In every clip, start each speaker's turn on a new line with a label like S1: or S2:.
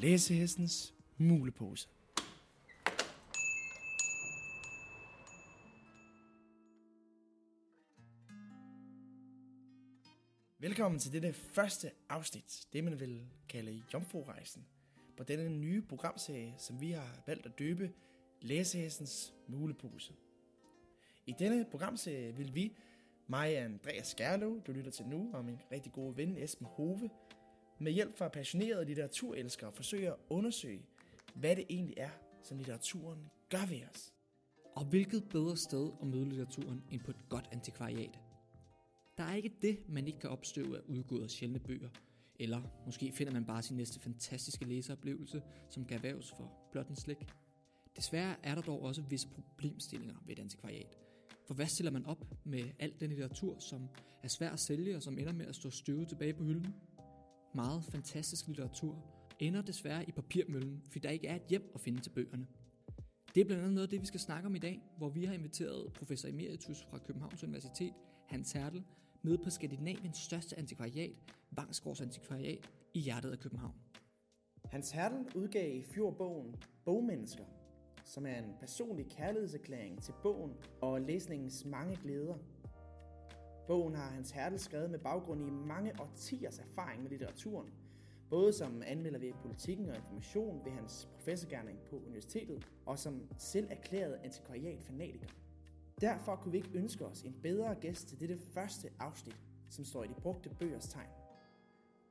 S1: Læsehestens Mulepose. Velkommen til dette første afsnit, det man vil kalde Jomfru-rejsen, på denne nye programserie, som vi har valgt at døbe Læsehestens Mulepose. I denne programserie vil vi, mig og Andreas Skærlov, du lytter til nu, og min rigtig gode ven Esben Hove, med hjælp fra passionerede litteraturelskere forsøge at undersøge, hvad det egentlig er, som litteraturen gør ved os.
S2: Og hvilket bedre sted at møde litteraturen end på et godt antikvariat? Der er ikke det, man ikke kan opstøve af udgåede og sjældne bøger. Eller måske finder man bare sin næste fantastiske læseoplevelse, som kan erhverves for blot en slik. Desværre er der dog også visse problemstillinger ved et antikvariat. For hvad stiller man op med al den litteratur, som er svær at sælge og som ender med at stå støvet tilbage på hylden? Meget fantastisk litteratur ender desværre i papirmøllen, fordi der ikke er et hjem at finde til bøgerne. Det er blandt andet noget af det, vi skal snakke om i dag, hvor vi har inviteret professor emeritus fra Københavns Universitet, Hans Hertel, med på Skandinaviens største antikvariat, Vangsgaards Antikvariat, i hjertet af København.
S1: Hans Hertel udgav i fjor bogen Bogmennesker, som er en personlig kærlighedserklæring til bogen og læsningens mange glæder. Bogen har Hans Hertel skrevet med baggrund i mange årtiers erfaring med litteraturen, både som anmelder ved politikken og information ved hans professorgærning på universitetet, og som selv erklæret antikvariat fanatiker. Derfor kunne vi ikke ønske os en bedre gæst til dette første afsnit, som står i de brugte bøgers tegn.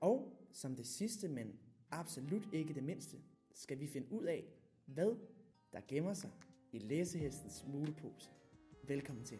S1: Og som det sidste, men absolut ikke det mindste, skal vi finde ud af, hvad der gemmer sig i læsehestens mulepose. Velkommen til.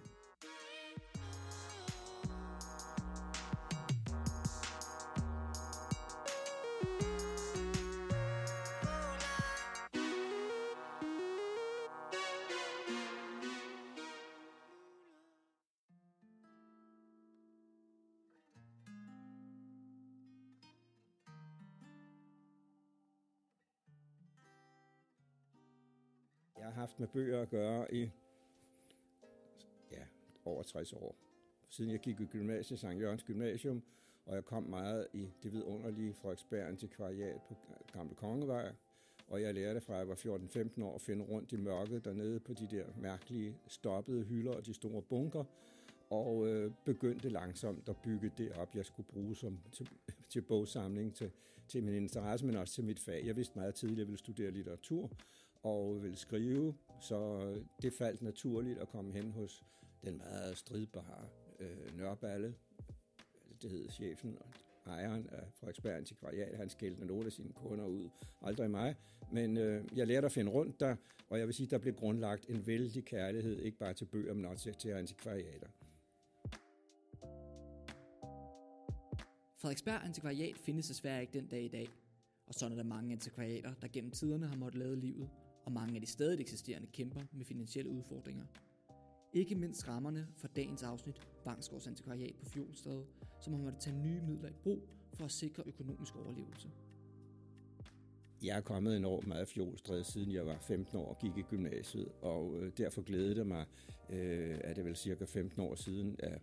S3: Haft med bøger at gøre i ja, over 60 år. Siden jeg gik i gymnasiet, Sankt Jørgens Gymnasium, og jeg kom meget i det vidunderlige Frederiksberg Antikvariat på Gamle Kongevej. Og jeg lærte fra, at jeg var 14-15 år at finde rundt i mørket dernede på de der mærkelige stoppede hylder og de store bunker, og øh, begyndte langsomt at bygge det op, jeg skulle bruge som, til, til bogsamling, til, til min interesse, men også til mit fag. Jeg vidste meget tidligt, at jeg ville studere litteratur og ville skrive, så det faldt naturligt at komme hen hos den meget stridbare øh, Nørballe, det hed chefen og ejeren af Frederiksberg Antikvariat. Han skældte nogle af sine kunder ud, aldrig mig. Men øh, jeg lærte at finde rundt der, og jeg vil sige, der blev grundlagt en vældig kærlighed, ikke bare til bøger, men også til antikvariater.
S2: Frederiksberg Antikvariat findes desværre ikke den dag i dag, og sådan er der mange antikvariater, der gennem tiderne har måttet lade livet, og mange af de stadig eksisterende kæmper med finansielle udfordringer. Ikke mindst rammerne for dagens afsnit, Bangsgaards Antikvariat på Fjolstad, som har måttet tage nye midler i brug for at sikre økonomisk overlevelse.
S3: Jeg er kommet enormt meget fjolstræde, siden jeg var 15 år og gik i gymnasiet, og øh, derfor glædede det mig, øh, at det vel cirka 15 år siden, at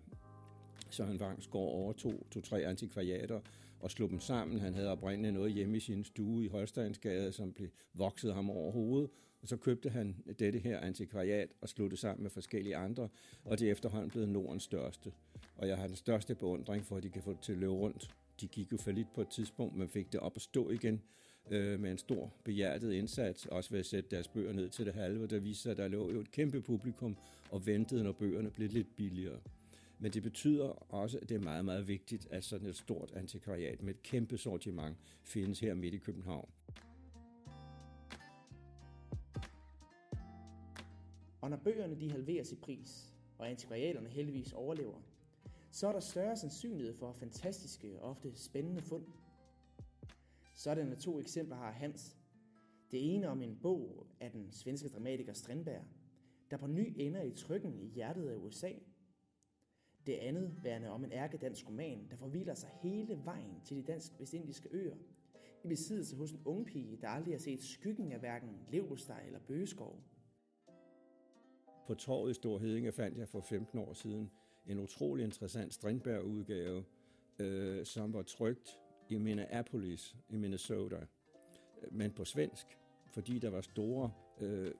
S3: Søren Vangsgaard overtog to-tre antikvariater og slog dem sammen. Han havde oprindeligt noget hjemme i sin stue i Holsteinsgade, som blev vokset ham over hovedet. Og så købte han dette her antikvariat og slog det sammen med forskellige andre, og det er efterhånden blevet Nordens største. Og jeg har den største beundring for, at de kan få det til at løbe rundt. De gik jo for lidt på et tidspunkt, men fik det op at stå igen øh, med en stor behjertet indsats, også ved at sætte deres bøger ned til det halve. Der viste sig, at der lå jo et kæmpe publikum og ventede, når bøgerne blev lidt billigere. Men det betyder også, at det er meget, meget vigtigt, at sådan et stort antikvariat med et kæmpe sortiment findes her midt i København.
S1: Og når bøgerne de halveres i pris, og antikvariaterne heldigvis overlever, så er der større sandsynlighed for fantastiske og ofte spændende fund. Sådanne to eksempler har Hans. Det ene om en bog af den svenske dramatiker Strindberg, der på ny ender i trykken i hjertet af USA – det andet værende om en ærkedansk roman, der forviler sig hele vejen til de dansk-vestindiske øer, i besiddelse hos en ung pige, der aldrig har set skyggen af hverken Levesteg eller bøgeskov.
S3: På torvet i Stor Hedinge fandt jeg for 15 år siden en utrolig interessant Strindberg-udgave, øh, som var trygt i Minneapolis i Minnesota, men på svensk, fordi der var store øh,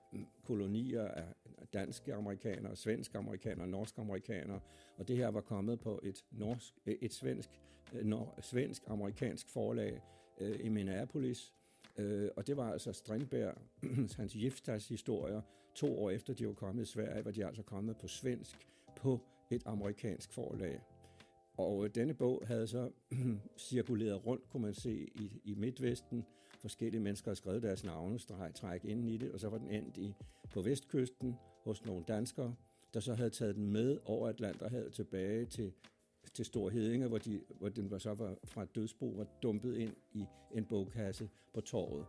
S3: kolonier af danske amerikanere, svenske amerikanere, norske amerikanere, og det her var kommet på et, norsk, øh, et svensk, øh, nor, svensk-amerikansk forlag øh, i Minneapolis, øh, og det var altså Strindberg, hans Giftas historier, to år efter de var kommet i Sverige, var de altså kommet på svensk på et amerikansk forlag. Og øh, denne bog havde så cirkuleret rundt, kunne man se, i, i Midtvesten. Forskellige mennesker har skrevet deres navne, træk ind i det, og så var den endt i, på vestkysten hos nogle danskere, der så havde taget den med over Atlanterhavet tilbage til, til Stor Hedinge, hvor, de, hvor den var så var fra et dødsbo var dumpet ind i en bogkasse på torvet.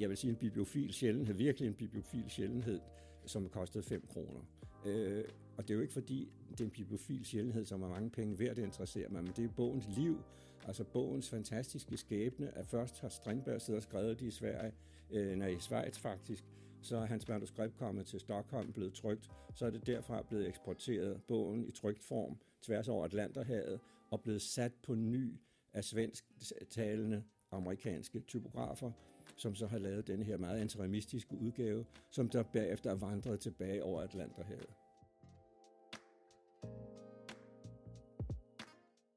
S3: Jeg vil sige en bibliofil sjældenhed, virkelig en bibliofil sjældenhed, som kostede 5 kroner. Øh, og det er jo ikke fordi, det er en bibliofil sjældenhed, som er mange penge værd, det interesserer mig, men det er bogens liv, altså bogens fantastiske skæbne, at først har Strindberg siddet og skrevet det i Sverige, øh, nej, i Schweiz faktisk, så er hans manuskript kommet til Stockholm, blevet trygt, så er det derfra blevet eksporteret, bogen i trygt form, tværs over Atlanterhavet, og blevet sat på ny af svensktalende amerikanske typografer, som så har lavet den her meget antiremistiske udgave, som der bagefter er vandret tilbage over Atlanterhavet.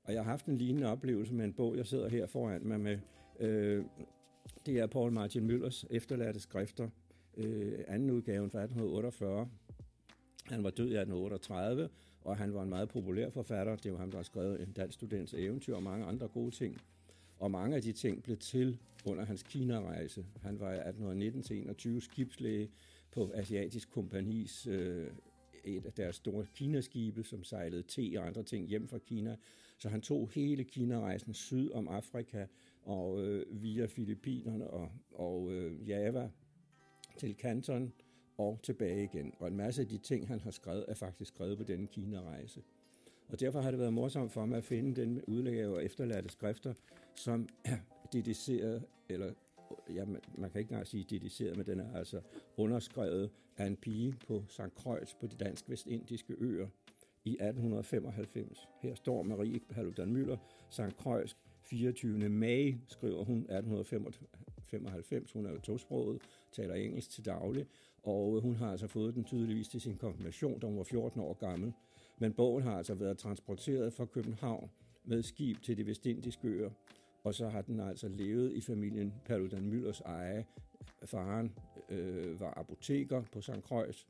S3: Og jeg har haft en lignende oplevelse med en bog, jeg sidder her foran mig med. Øh, det er Paul Martin Møllers efterladte skrifter, øh, anden udgaven fra 1848. Han var død i 1838, og han var en meget populær forfatter. Det var ham, der har skrevet en dansk students eventyr og mange andre gode ting. Og mange af de ting blev til under hans Kina-rejse. Han var i 1819-21 skibslæge på Asiatisk Kompanis øh, et af deres store Kinaskibe, som sejlede te og andre ting hjem fra Kina. Så han tog hele Kina-rejsen syd om Afrika og øh, via Filippinerne og, og øh, Java til Canton og tilbage igen. Og en masse af de ting, han har skrevet, er faktisk skrevet på denne Kina-rejse. Og derfor har det været morsomt for mig at finde den udlægge af efterladte skrifter, som er dediceret, eller ja, man kan ikke engang sige dediceret, men den er altså underskrevet af en pige på St. Croix på de dansk-vestindiske øer i 1895. Her står Marie Paludan Møller, St. Croix, 24. maj, skriver hun 1895. Hun er jo tosproget, taler engelsk til daglig, og hun har altså fået den tydeligvis til sin konfirmation, da hun var 14 år gammel. Men bogen har altså været transporteret fra København med skib til de vestindiske øer, og så har den altså levet i familien Paludan Müllers eje. Faren øh, var apoteker på St. Croix,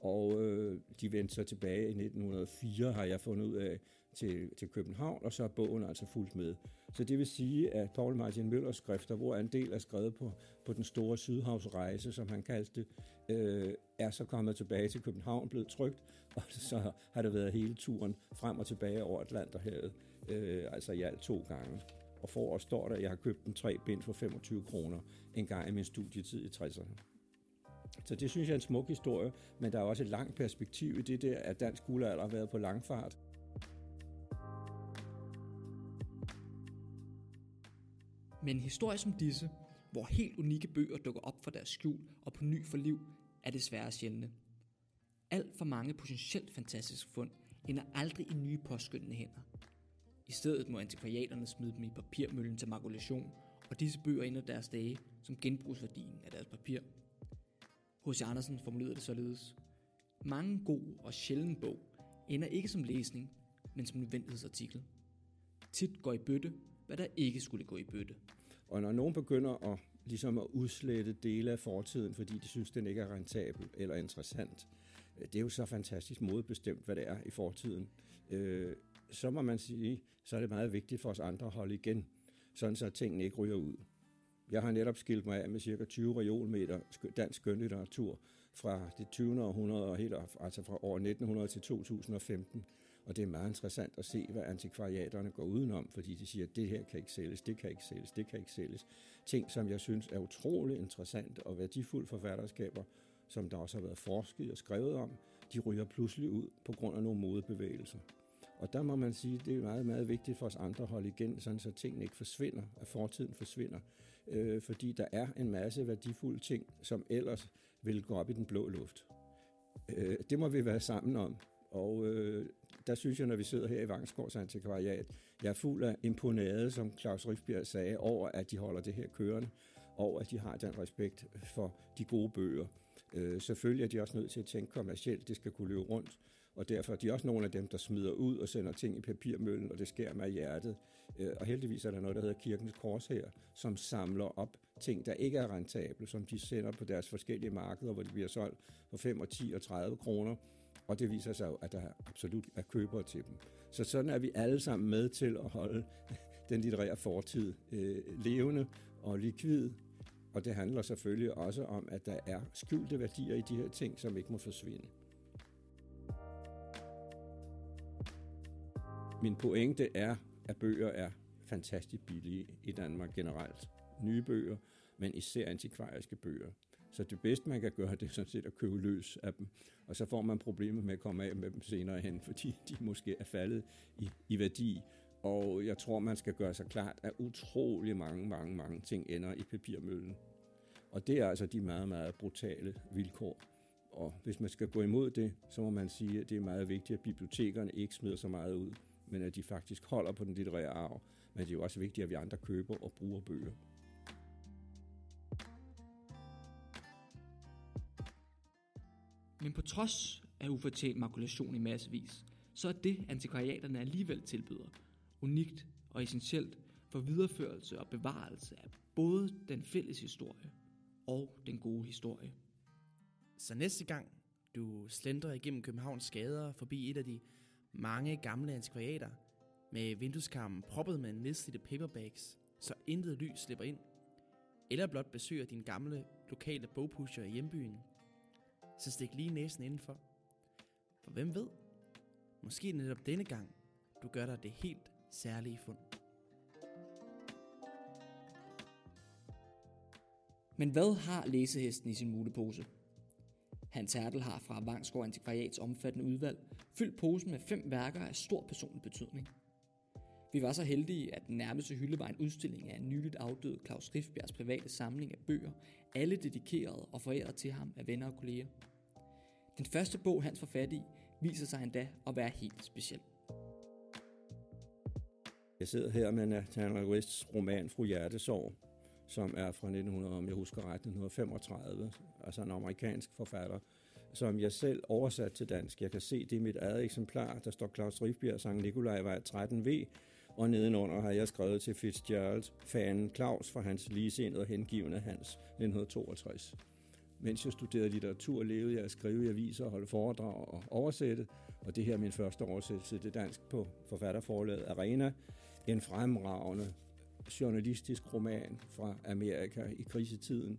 S3: og øh, de vendte sig tilbage i 1904, har jeg fundet ud af, til, til København, og så er bogen altså fuldt med. Så det vil sige, at Paul Martin Møllers skrifter, hvor en del er skrevet på, på den store sydhavsrejse, som han kaldte det, øh, er så kommet tilbage til København, blevet trygt, og så har det været hele turen frem og tilbage over Atlanterhavet, øh, altså i alt to gange. Og for står der, at jeg har købt den tre bind for 25 kroner en gang i min studietid i 60'erne. Så det synes jeg er en smuk historie, men der er også et langt perspektiv i det der, at dansk guldalder har været på langfart.
S2: Men historier som disse, hvor helt unikke bøger dukker op for deres skjul og på ny for liv, er desværre sjældne. Alt for mange potentielt fantastiske fund ender aldrig i nye påskyndende hænder. I stedet må antikvariaterne smide dem i papirmøllen til makulation, og disse bøger ender deres dage som genbrugsværdien af deres papir. H.C. Andersen formulerede det således. Mange god og sjælden bog ender ikke som læsning, men som nødvendighedsartikel. Tit går i bøtte, hvad der ikke skulle gå i bøtte.
S3: Og når nogen begynder at, ligesom at udslette dele af fortiden, fordi de synes, den ikke er rentabel eller interessant, øh, det er jo så fantastisk modbestemt, hvad det er i fortiden. Øh, så må man sige, så er det meget vigtigt for os andre at holde igen, sådan så tingene ikke ryger ud. Jeg har netop skilt mig af med cirka 20 reolmeter dansk skønlitteratur fra det 20. århundrede, og helt, altså fra år 1900 til 2015. Og det er meget interessant at se, hvad antikvariaterne går udenom, fordi de siger, at det her kan ikke sælges, det kan ikke sælges, det kan ikke sælges. Ting, som jeg synes er utrolig interessant og værdifulde forfatterskaber, som der også har været forsket og skrevet om, de ryger pludselig ud på grund af nogle modebevægelser. Og der må man sige, at det er meget, meget vigtigt for os andre at holde igen, sådan så tingene ikke forsvinder, at fortiden forsvinder. Øh, fordi der er en masse værdifulde ting, som ellers vil gå op i den blå luft. Øh, det må vi være sammen om Og øh, der synes jeg, når vi sidder her i Vangsgårds Antikvariat, jeg er fuld af imponade, som Claus Rysbjerg sagde, over at de holder det her kørende, og at de har den respekt for de gode bøger. Øh, selvfølgelig er de også nødt til at tænke kommercielt, det skal kunne løbe rundt, og derfor er de også nogle af dem, der smider ud og sender ting i papirmøllen, og det sker med hjertet. Øh, og heldigvis er der noget, der hedder Kirkens Kors her, som samler op ting, der ikke er rentable, som de sender på deres forskellige markeder, hvor de bliver solgt for 5 og 10 og 30 kroner. Og det viser sig jo, at der absolut er købere til dem. Så sådan er vi alle sammen med til at holde den litterære fortid øh, levende og likvid. Og det handler selvfølgelig også om, at der er skjulte værdier i de her ting, som ikke må forsvinde. Min pointe er, at bøger er fantastisk billige i Danmark generelt. Nye bøger, men især antikvariske bøger. Så det bedste, man kan gøre, det er sådan set at købe løs af dem. Og så får man problemer med at komme af med dem senere hen, fordi de måske er faldet i, i værdi. Og jeg tror, man skal gøre sig klart, at utrolig mange, mange, mange ting ender i papirmøllen. Og det er altså de meget, meget brutale vilkår. Og hvis man skal gå imod det, så må man sige, at det er meget vigtigt, at bibliotekerne ikke smider så meget ud men at de faktisk holder på den litterære arv. Men det er jo også vigtigt, at vi andre køber og bruger bøger.
S2: Men på trods af ufortjent makulation i massevis, så er det, antikvariaterne alligevel tilbyder, unikt og essentielt for videreførelse og bevarelse af både den fælles historie og den gode historie.
S1: Så næste gang du slendrer igennem Københavns gader forbi et af de mange gamle antikvariater med vindueskarmen proppet med nedslidte paperbacks, så intet lys slipper ind, eller blot besøger din gamle lokale bogpusher i hjembyen, så stik lige næsen indenfor. For hvem ved, måske netop denne gang, du gør dig det helt særlige fund.
S2: Men hvad har læsehesten i sin mulepose? Hans Hertel har fra Vangsgaard Antikvariats omfattende udvalg fyldt posen med fem værker af stor personlig betydning. Vi var så heldige, at den nærmeste hylde var en udstilling af en nyligt afdød Claus Riffbjergs private samling af bøger, alle dedikeret og foræret til ham af venner og kolleger. Den første bog, hans forfat i, viser sig endda at være helt speciel.
S3: Jeg sidder her med Nathaniel Rists roman Fru Hjertesorg, som er fra 1900, om jeg husker ret, 1935, altså en amerikansk forfatter, som jeg selv oversat til dansk. Jeg kan se det i mit eget eksemplar. Der står Claus Rifbjerg, Sankt Nikolaj vej 13V, og nedenunder har jeg skrevet til Fitzgerald, fanen Claus fra hans ligesindede og hengivende Hans 1962. Mens jeg studerede litteratur, levede jeg at skrive i aviser, holde foredrag og oversætte, og det her er min første oversættelse til dansk på forfatterforlaget Arena, en fremragende journalistisk roman fra Amerika i krisetiden,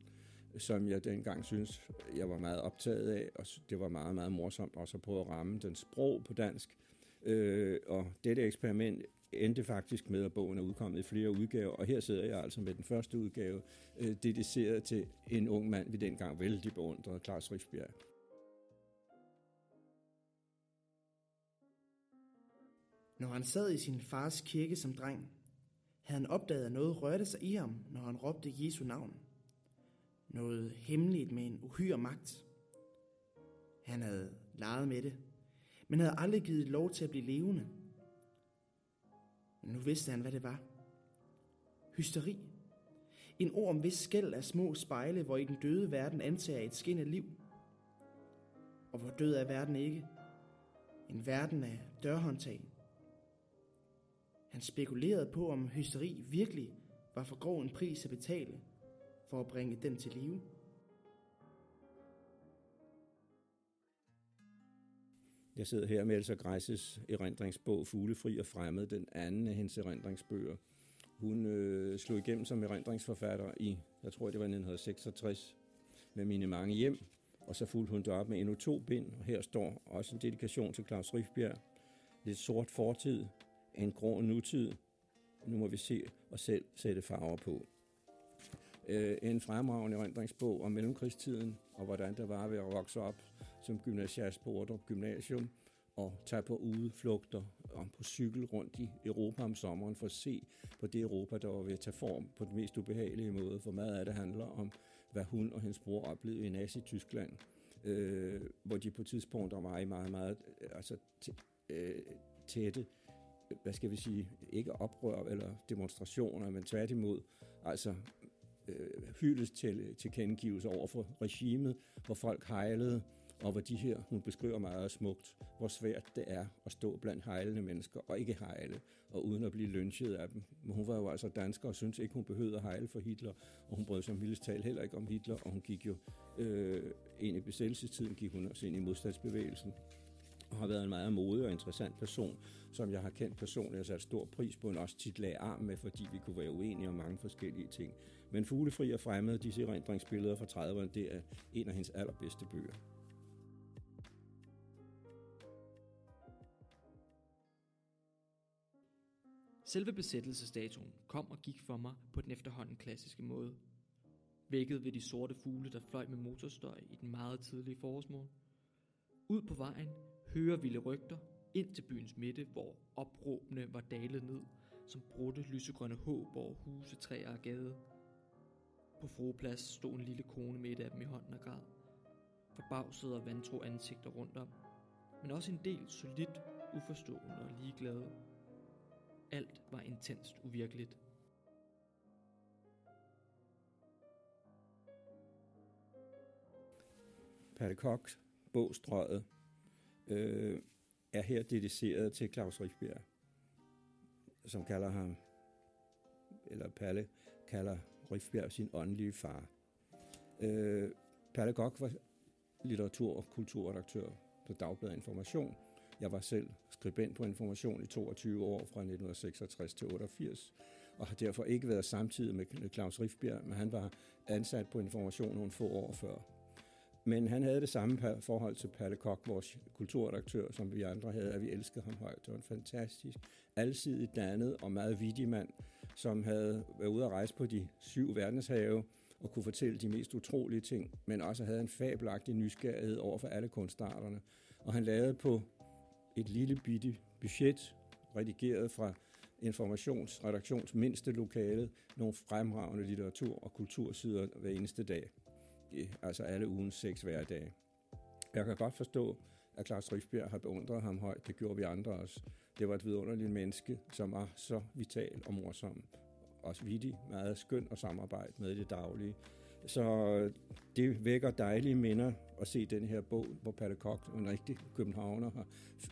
S3: som jeg dengang synes, jeg var meget optaget af, og det var meget, meget morsomt også at prøve at ramme den sprog på dansk. Øh, og dette eksperiment endte faktisk med, at bogen er udkommet i flere udgaver, og her sidder jeg altså med den første udgave, øh, dediceret til en ung mand, vi dengang vældig beundrede, Claus Rigsbjerg.
S1: Når han sad i sin fars kirke som dreng, havde han opdaget, at noget rørte sig i ham, når han råbte Jesu navn. Noget hemmeligt med en uhyre magt. Han havde leget med det, men havde aldrig givet lov til at blive levende. Men nu vidste han, hvad det var. Hysteri. En orm hvis skæld af små spejle, hvor i den døde verden antager et skin af liv. Og hvor død er verden ikke. En verden af dørhåndtag. Han spekulerede på, om hysteri virkelig var for grov en pris at betale for at bringe den til live.
S3: Jeg sidder her med Elsa Græsses erindringsbog Fuglefri og Fremmed, den anden af hendes erindringsbøger. Hun øh, slog igennem som erindringsforfatter i, jeg tror det var 1966, med mine mange hjem, og så fulgte hun det op med endnu to bind, og her står også en dedikation til Claus Rifbjerg. Lidt sort fortid, en grå nutid. Nu må vi se og selv sætte farver på. Øh, en fremragende erindringsbog om mellemkrigstiden, og hvordan det var ved at vokse op som gymnasiast på Ordrup Gymnasium, og tage på udflugter om på cykel rundt i Europa om sommeren for at se på det Europa, der var ved at tage form på den mest ubehagelige måde, for meget af det handler om, hvad hun og hendes bror oplevede i Nazi-Tyskland. øh, hvor de på tidspunkter var i meget, meget øh, altså, øh, tætte, hvad skal vi sige, ikke oprør eller demonstrationer, men tværtimod, altså øh, hyldes til, til kendegivelse over for regimet, hvor folk hejlede, og hvor de her, hun beskriver meget smukt, hvor svært det er at stå blandt hejlende mennesker og ikke hejle, og uden at blive lynchet af dem. Men hun var jo altså dansker og syntes ikke, hun behøvede at hejle for Hitler, og hun brød sig mildest tal heller ikke om Hitler, og hun gik jo øh, ind i besættelsestiden, gik hun også ind i modstandsbevægelsen har været en meget modig og interessant person, som jeg har kendt personligt og sat stor pris på, og også tit lagde arm med, fordi vi kunne være uenige om mange forskellige ting. Men Fuglefri og Fremmed, disse erindringsbilleder fra 30'erne, det er en af hendes allerbedste bøger.
S2: Selve besættelsesdatoen kom og gik for mig på den efterhånden klassiske måde. Vækket ved de sorte fugle, der fløj med motorstøj i den meget tidlige forårsmorgen. Ud på vejen hører vilde rygter ind til byens midte, hvor opråbene var dalet ned, som brudte lysegrønne håb over huse, træer og gade. På froplads stod en lille kone med et af dem i hånden og græd. Forbavsede og vantro ansigter rundt om, men også en del solidt, uforstående og ligeglade. Alt var intenst uvirkeligt.
S3: Palle Koks bogstrøget øh, er her dediceret til Claus Rifbjerg, som kalder ham, eller Palle kalder Rifbjerg sin åndelige far. Øh, Palle Gok var litteratur- og kulturredaktør på Dagbladet Information. Jeg var selv skribent på Information i 22 år fra 1966 til 88, og har derfor ikke været samtidig med Claus Rifbjerg, men han var ansat på Information nogle få år før. Men han havde det samme forhold til Palle Kok, vores kulturredaktør, som vi andre havde, at vi elskede ham højt. Det var en fantastisk, alsidig dannet og meget vidig mand, som havde været ude at rejse på de syv verdenshave og kunne fortælle de mest utrolige ting, men også havde en fabelagtig nysgerrighed over for alle kunstarterne. Og han lavede på et lille bitte budget, redigeret fra informationsredaktions mindste lokale, nogle fremragende litteratur- og kultursider hver eneste dag altså alle ugens seks hverdage. Jeg kan godt forstå, at Claus Rifbjerg har beundret ham højt. Det gjorde vi andre også. Det var et vidunderligt menneske, som var så vital og morsom. Også vittig, meget skøn at samarbejde med i det daglige. Så øh, det vækker dejlige minder at se den her bog, hvor Palle Koch, en rigtig københavner, har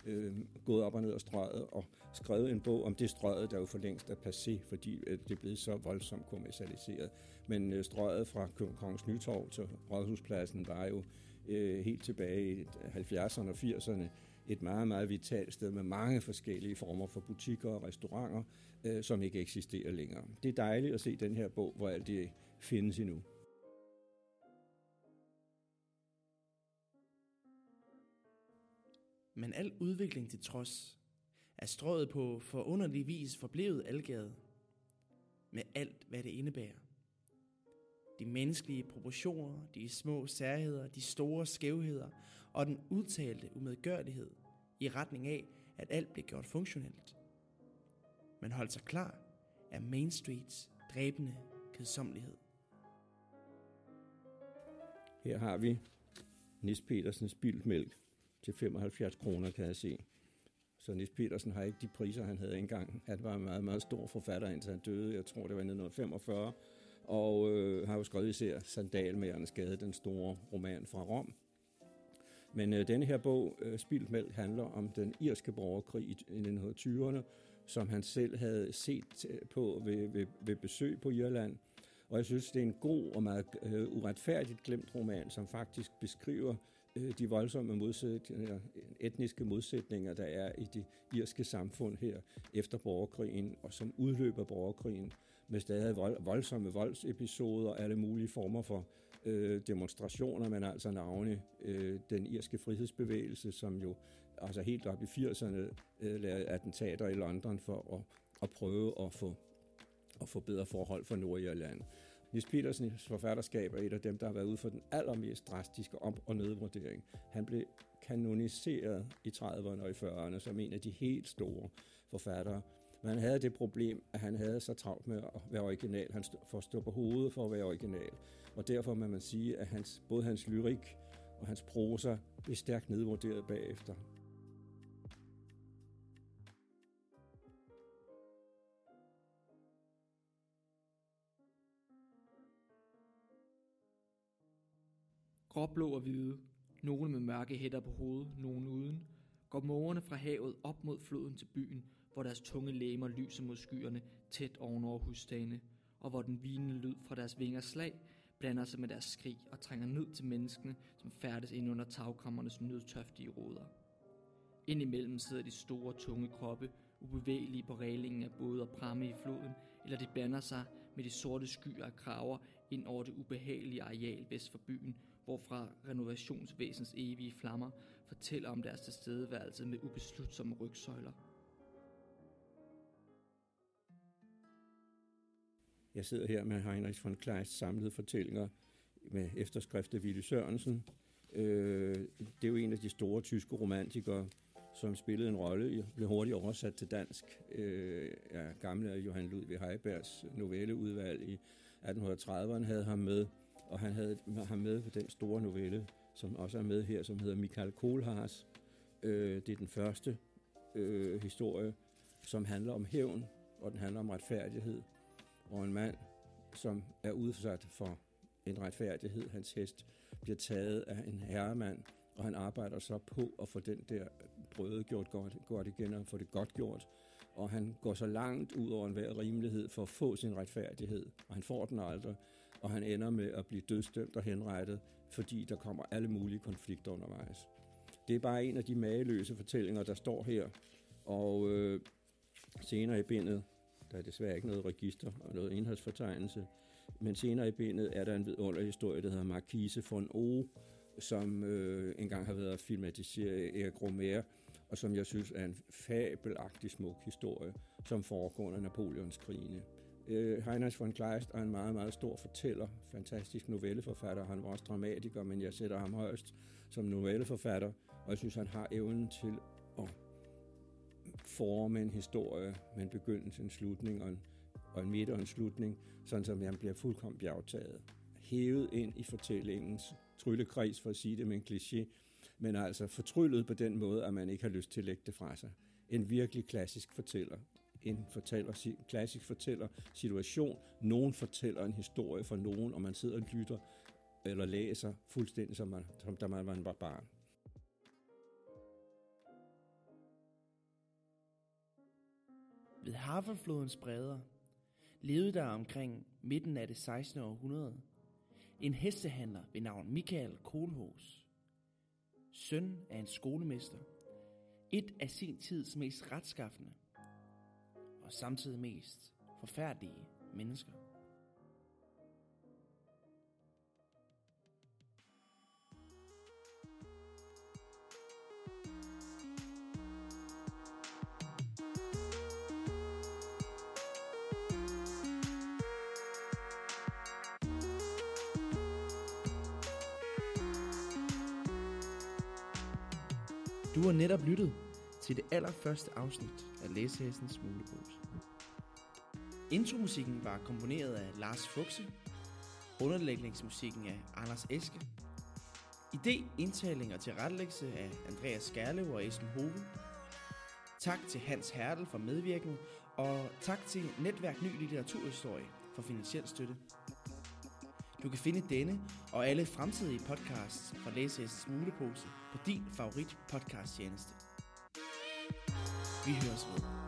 S3: øh, gået op og ned og strøget og skrevet en bog om det strøget, der jo for længst er passé, fordi øh, det er blevet så voldsomt kommercialiseret. Men øh, strøget fra Kongens Nytorv til Rådhuspladsen var jo øh, helt tilbage i 70'erne og 80'erne et meget, meget vitalt sted med mange forskellige former for butikker og restauranter, øh, som ikke eksisterer længere. Det er dejligt at se den her bog, hvor alt det findes endnu.
S1: Men al udvikling til trods er strået på forunderlig vis forblevet algade med alt, hvad det indebærer. De menneskelige proportioner, de små særheder, de store skævheder og den udtalte umedgørlighed i retning af, at alt bliver gjort funktionelt. Men hold sig klar af Main Streets dræbende kedsommelighed.
S3: Her har vi Nis Petersens bildmælk til 75 kroner, kan jeg se. Så Nis Petersen har ikke de priser, han havde engang. Han var en meget, meget stor forfatter, indtil han døde. Jeg tror, det var i 1945. Og øh, har jo skrevet især Sandalmærernes Gade, den store roman fra Rom. Men øh, denne her bog, øh, Spildt handler om den irske borgerkrig i 1920'erne, som han selv havde set øh, på ved, ved, ved besøg på Irland. Og jeg synes, det er en god og meget øh, uretfærdigt glemt roman, som faktisk beskriver Øh, de voldsomme modsætninger, etniske modsætninger, der er i det irske samfund her efter borgerkrigen, og som udløber borgerkrigen med stadig voldsomme voldsepisoder og alle mulige former for øh, demonstrationer, men altså navne øh, den irske frihedsbevægelse, som jo altså helt op i 80'erne øh, lavede attentater i London for at, at prøve at få, at få bedre forhold for Nordirland. Nis Petersens forfatterskab er et af dem, der har været ude for den allermest drastiske op- og nedvurdering. Han blev kanoniseret i 30'erne og i 40'erne som en af de helt store forfattere. Men han havde det problem, at han havde så travlt med at være original. Han får stå på hovedet for at være original. Og derfor må man sige, at hans, både hans lyrik og hans prosa blev stærkt nedvurderet bagefter.
S2: Gråblå og hvide, nogle med mørke hætter på hovedet, nogle uden, går mågerne fra havet op mod floden til byen, hvor deres tunge læmer lyser mod skyerne tæt ovenover husstagene, og hvor den vinende lyd fra deres vingers slag blander sig med deres skrig og trænger ned til menneskene, som færdes ind under tagkammernes nødtøftige roder. Indimellem sidder de store, tunge kroppe, ubevægelige på reglingen af både og pramme i floden, eller de blander sig med de sorte skyer og kraver ind over det ubehagelige areal vest for byen, hvorfra renovationsvæsens evige flammer fortæller om deres tilstedeværelse med ubeslutsomme rygsøjler.
S3: Jeg sidder her med Heinrich von Kleist samlede fortællinger med efterskrift af Ville Sørensen. Øh, det er jo en af de store tyske romantikere, som spillede en rolle, blev hurtigt oversat til dansk øh, ja, gamle Johan Ludvig Heibergs novelleudvalg i 1830'erne havde ham med, og han havde ham med på den store novelle, som også er med her, som hedder Michael Kohlhaas. Øh, det er den første øh, historie, som handler om hævn, og den handler om retfærdighed og en mand, som er udsat for en retfærdighed. Hans hest bliver taget af en herremand, og han arbejder så på at få den der brøde gjort godt, godt igen og få det godt gjort. Og han går så langt ud over enhver rimelighed for at få sin retfærdighed, og han får den aldrig. Og han ender med at blive dødsdømt og henrettet, fordi der kommer alle mulige konflikter undervejs. Det er bare en af de mageløse fortællinger, der står her. Og øh, senere i bindet, der er desværre ikke noget register og noget indholdsfortegnelse. Men senere i bindet er der en vidunderlig historie, der hedder Marquise von O, som øh, engang har været filmatiseret af Erik Romer, og som jeg synes er en fabelagtig smuk historie, som foregår under Napoleonskrigene. Øh, Heinrich von Kleist er en meget, meget stor fortæller, fantastisk novelleforfatter. Han var også dramatiker, men jeg sætter ham højst som novelleforfatter, og jeg synes, han har evnen til at forme en historie med en begyndelse, en slutning og en, og en midt og en slutning, sådan som han bliver fuldkommen bjergtaget. Hævet ind i fortællingens tryllekreds, for at sige det med en kliché, men altså fortryllet på den måde, at man ikke har lyst til at lægge det fra sig. En virkelig klassisk fortæller. En fortæller, klassisk fortæller situation. Nogen fortæller en historie for nogen, og man sidder og lytter eller læser fuldstændig som, man, som da man var barn.
S1: Ved Havelflodens bredder levede der omkring midten af det 16. århundrede en hestehandler ved navn Michael Kohlhos. Søn af en skolemester. Et af sin tids mest retskaffende og samtidig mest forfærdelige mennesker. Du har netop lyttet til det allerførste afsnit af Læsehæstens Mulepose. Intromusikken var komponeret af Lars Fuchse, underlægningsmusikken af Anders Eske, idé, indtaling og tilrettelæggelse af Andreas Skærlev og Esben Hove. Tak til Hans Hertel for medvirken, og tak til Netværk Ny Litteraturhistorie for finansiel støtte. Du kan finde denne og alle fremtidige podcasts fra Læsehæstens Mulepose på din favorit podcast tjeneste. Vi høres ved.